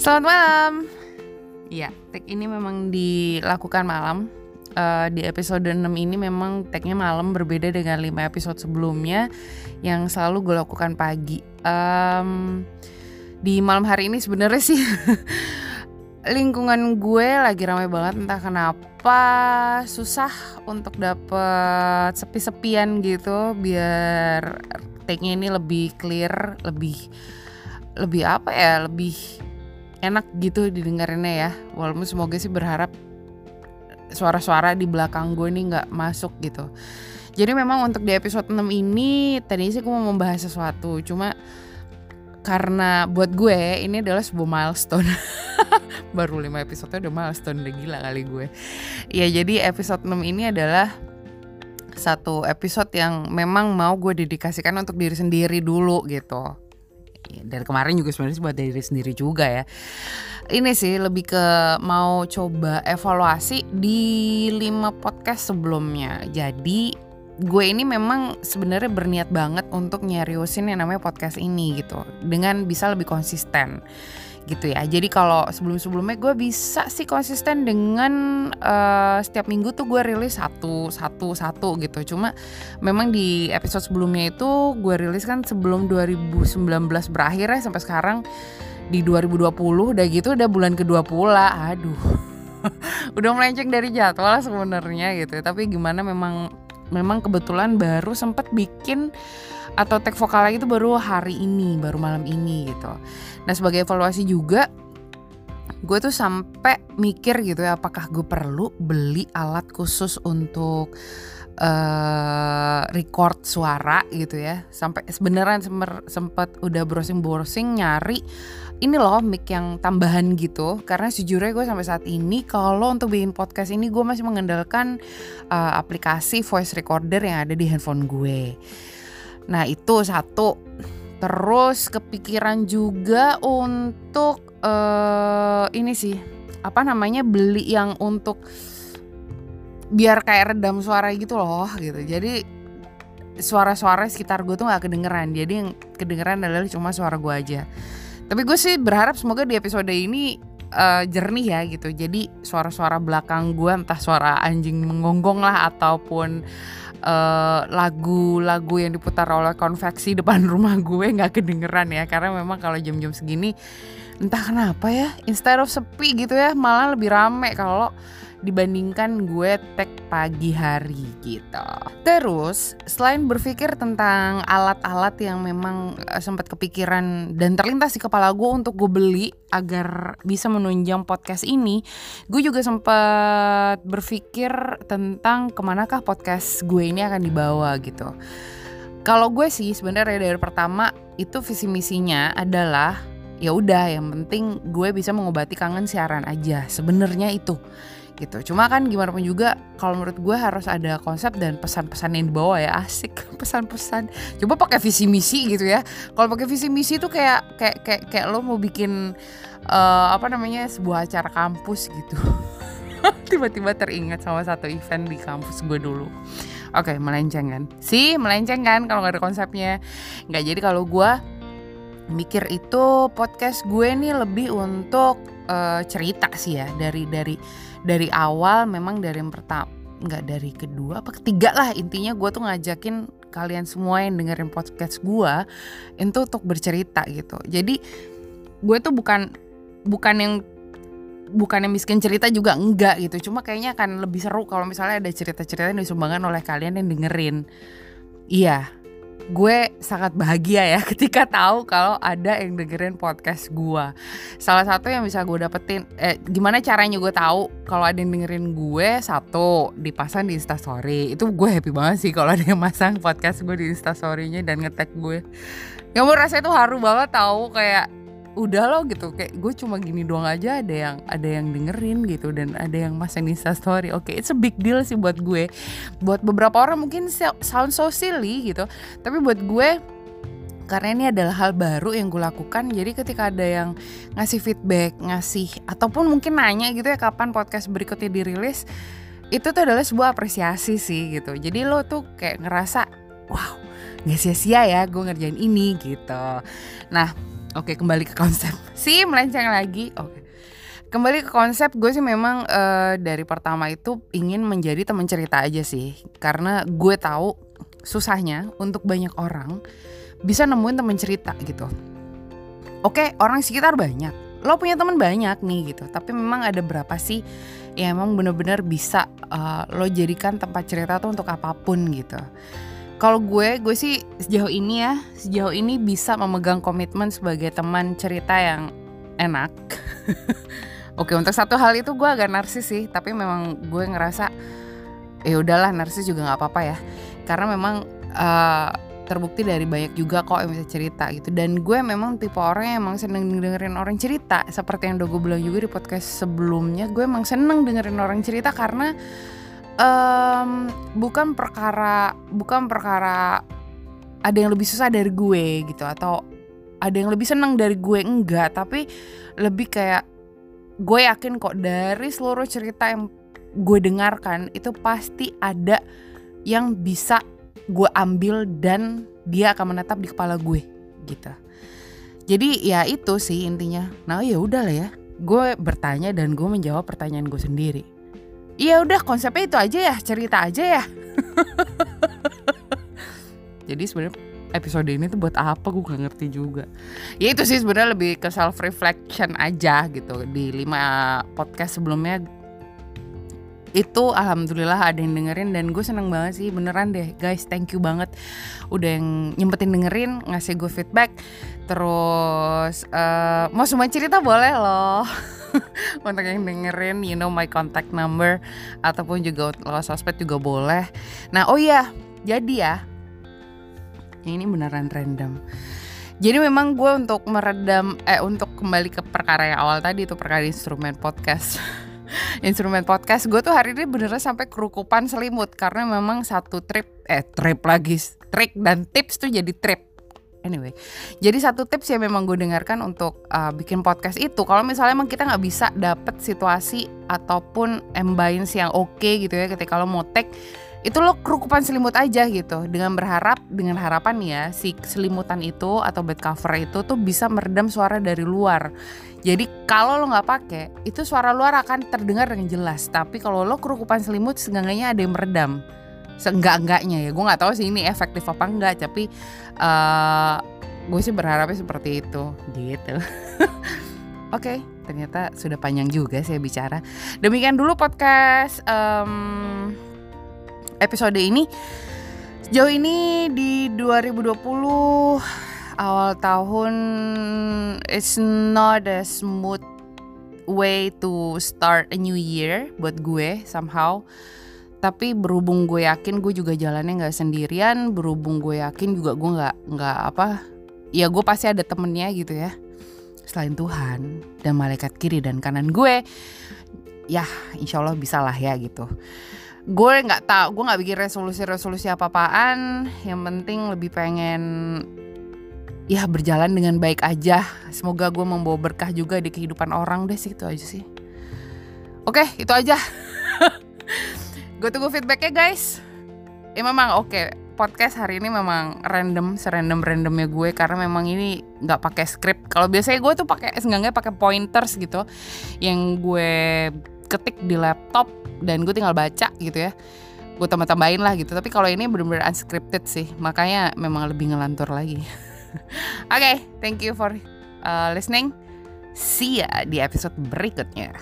Selamat malam. Iya, tag ini memang dilakukan malam. Uh, di episode 6 ini memang tagnya malam berbeda dengan 5 episode sebelumnya yang selalu gue lakukan pagi. Um, di malam hari ini sebenarnya sih lingkungan gue lagi ramai banget entah kenapa susah untuk dapet sepi-sepian gitu biar tagnya ini lebih clear, lebih lebih apa ya, lebih enak gitu didengarinnya ya. Walaupun semoga sih berharap suara-suara di belakang gue ini nggak masuk gitu. Jadi memang untuk di episode 6 ini tadi sih gue mau membahas sesuatu. Cuma karena buat gue ini adalah sebuah milestone. Baru 5 episode udah milestone udah gila kali gue. Ya jadi episode 6 ini adalah satu episode yang memang mau gue dedikasikan untuk diri sendiri dulu gitu dari kemarin juga sebenarnya buat diri sendiri juga ya. Ini sih lebih ke mau coba evaluasi di lima podcast sebelumnya. Jadi gue ini memang sebenarnya berniat banget untuk nyeriusin yang namanya podcast ini gitu. Dengan bisa lebih konsisten gitu ya. Jadi kalau sebelum-sebelumnya gue bisa sih konsisten dengan uh, setiap minggu tuh gue rilis satu satu satu gitu. Cuma memang di episode sebelumnya itu gue rilis kan sebelum 2019 berakhir ya sampai sekarang di 2020 udah gitu udah bulan kedua pula. Aduh. udah melenceng dari jadwal sebenarnya gitu. Tapi gimana memang memang kebetulan baru sempat bikin atau tag vokal lagi itu baru hari ini, baru malam ini gitu. Nah sebagai evaluasi juga gue tuh sampai mikir gitu ya apakah gue perlu beli alat khusus untuk uh, record suara gitu ya. Sampai sebenarnya sempat udah browsing browsing nyari ini loh mic yang tambahan gitu. Karena sejujurnya gue sampai saat ini kalau untuk bikin podcast ini gue masih mengandalkan uh, aplikasi voice recorder yang ada di handphone gue. Nah itu satu. Terus kepikiran juga untuk uh, ini sih apa namanya beli yang untuk biar kayak redam suara gitu loh gitu. Jadi suara-suara sekitar gue tuh nggak kedengeran. Jadi yang kedengeran adalah cuma suara gue aja. Tapi gue sih berharap semoga di episode ini uh, jernih ya gitu. Jadi suara-suara belakang gue entah suara anjing menggonggong lah ataupun Eh, lagu-lagu uh, yang diputar oleh konveksi depan rumah gue nggak kedengeran ya karena memang kalau jam-jam segini entah kenapa ya instead of sepi gitu ya malah lebih rame kalau dibandingkan gue tag pagi hari gitu. Terus selain berpikir tentang alat-alat yang memang uh, sempat kepikiran dan terlintas di kepala gue untuk gue beli agar bisa menunjang podcast ini, gue juga sempat berpikir tentang ke manakah podcast gue ini akan dibawa gitu. Kalau gue sih sebenarnya dari pertama itu visi misinya adalah ya udah yang penting gue bisa mengobati kangen siaran aja sebenarnya itu gitu. Cuma kan gimana pun juga kalau menurut gue harus ada konsep dan pesan-pesan yang dibawa ya asik pesan-pesan. Coba pakai visi misi gitu ya. Kalau pakai visi misi itu kayak kayak kayak kayak lo mau bikin uh, apa namanya sebuah acara kampus gitu. Tiba-tiba teringat sama satu event di kampus gue dulu. Oke, okay, melenceng kan? Sih, melenceng kan kalau nggak ada konsepnya. Nggak jadi kalau gue mikir itu podcast gue nih lebih untuk uh, cerita sih ya. Dari dari dari awal memang dari yang pertama nggak dari kedua apa ketiga lah. Intinya gue tuh ngajakin kalian semua yang dengerin podcast gue itu untuk bercerita gitu. Jadi gue tuh bukan bukan yang bukan yang miskin cerita juga enggak gitu. Cuma kayaknya akan lebih seru kalau misalnya ada cerita-cerita yang disumbangkan oleh kalian yang dengerin. Iya gue sangat bahagia ya ketika tahu kalau ada yang dengerin podcast gue. Salah satu yang bisa gue dapetin, eh, gimana caranya gue tahu kalau ada yang dengerin gue satu dipasang di instastory. Itu gue happy banget sih kalau ada yang masang podcast gue di instastorynya dan ngetek gue. Yang gue rasa itu haru banget tahu kayak udah loh gitu. Kayak gue cuma gini doang aja ada yang ada yang dengerin gitu dan ada yang masang Insta story. Oke okay, it's a big deal sih buat gue. Buat beberapa orang mungkin sound so silly gitu. Tapi buat gue karena ini adalah hal baru yang gue lakukan jadi ketika ada yang ngasih feedback ngasih ataupun mungkin nanya gitu ya kapan podcast berikutnya dirilis itu tuh adalah sebuah apresiasi sih gitu. Jadi lo tuh kayak ngerasa wow nggak sia-sia ya gue ngerjain ini gitu. Nah Oke, kembali ke konsep. Si melenceng lagi. Oke. Kembali ke konsep, gue sih memang uh, dari pertama itu ingin menjadi teman cerita aja sih, karena gue tahu susahnya untuk banyak orang bisa nemuin teman cerita gitu. Oke, orang sekitar banyak, lo punya teman banyak nih gitu, tapi memang ada berapa sih yang emang bener-bener bisa uh, lo jadikan tempat cerita tuh untuk apa pun gitu. Kalau gue, gue sih sejauh ini ya, sejauh ini bisa memegang komitmen sebagai teman cerita yang enak. Oke untuk satu hal itu gue agak narsis sih tapi memang gue ngerasa ya udahlah narsis juga nggak apa-apa ya. Karena memang uh, terbukti dari banyak juga kok yang bisa cerita gitu. Dan gue memang tipe orang yang emang seneng dengerin orang cerita. Seperti yang udah gue bilang juga di podcast sebelumnya gue emang seneng dengerin orang cerita karena um, bukan perkara bukan perkara ada yang lebih susah dari gue gitu atau ada yang lebih seneng dari gue enggak tapi lebih kayak gue yakin kok dari seluruh cerita yang gue dengarkan itu pasti ada yang bisa gue ambil dan dia akan menetap di kepala gue gitu. Jadi ya itu sih intinya. Nah ya udah lah ya. Gue bertanya dan gue menjawab pertanyaan gue sendiri. Iya udah konsepnya itu aja ya cerita aja ya. Jadi sebenarnya episode ini tuh buat apa? Gue gak ngerti juga. Ya itu sih sebenarnya lebih ke self reflection aja gitu. Di lima podcast sebelumnya itu alhamdulillah ada yang dengerin dan gue seneng banget sih beneran deh. Guys thank you banget udah yang nyempetin dengerin ngasih gue feedback. Terus uh, mau semua cerita boleh loh untuk yang dengerin you know my contact number ataupun juga lo sosmed juga boleh. Nah oh iya jadi ya ini beneran random. Jadi memang gue untuk meredam eh untuk kembali ke perkara yang awal tadi itu perkara instrumen podcast. Instrumen podcast gue tuh hari ini beneran sampai kerukupan selimut karena memang satu trip eh trip lagi trik dan tips tuh jadi trip Anyway, jadi satu tips yang memang gue dengarkan untuk uh, bikin podcast itu, kalau misalnya emang kita nggak bisa dapet situasi ataupun ambience yang oke okay gitu ya, ketika lo mau take itu lo kerukupan selimut aja gitu. Dengan berharap dengan harapan ya si selimutan itu atau bed cover itu tuh bisa meredam suara dari luar. Jadi kalau lo nggak pakai itu suara luar akan terdengar dengan jelas. Tapi kalau lo kerukupan selimut seenggaknya ada yang meredam seenggak enggaknya ya. Gue nggak tahu sih ini efektif apa enggak tapi uh, gue sih berharapnya seperti itu. Gitu. Oke okay, ternyata sudah panjang juga saya bicara. Demikian dulu podcast um, episode ini. Sejauh ini di 2020 awal tahun it's not a smooth way to start a new year buat gue somehow tapi berhubung gue yakin gue juga jalannya nggak sendirian berhubung gue yakin juga gue nggak nggak apa ya gue pasti ada temennya gitu ya. Selain Tuhan dan malaikat kiri dan kanan gue ya insya Allah bisa lah ya gitu. Gue nggak tahu gue nggak bikin resolusi-resolusi apa-apaan. Yang penting lebih pengen ya berjalan dengan baik aja. Semoga gue membawa berkah juga di kehidupan orang deh sih itu aja sih. Oke itu aja gue tunggu feedbacknya guys. Ya memang oke podcast hari ini memang random serandom randomnya gue karena memang ini nggak pakai script. Kalau biasanya gue tuh pakai seenggaknya pakai pointers gitu yang gue ketik di laptop dan gue tinggal baca gitu ya. Gue tambah-tambahin lah gitu tapi kalau ini bener-bener unscripted sih makanya memang lebih ngelantur lagi. Oke okay, thank you for uh, listening. See ya di episode berikutnya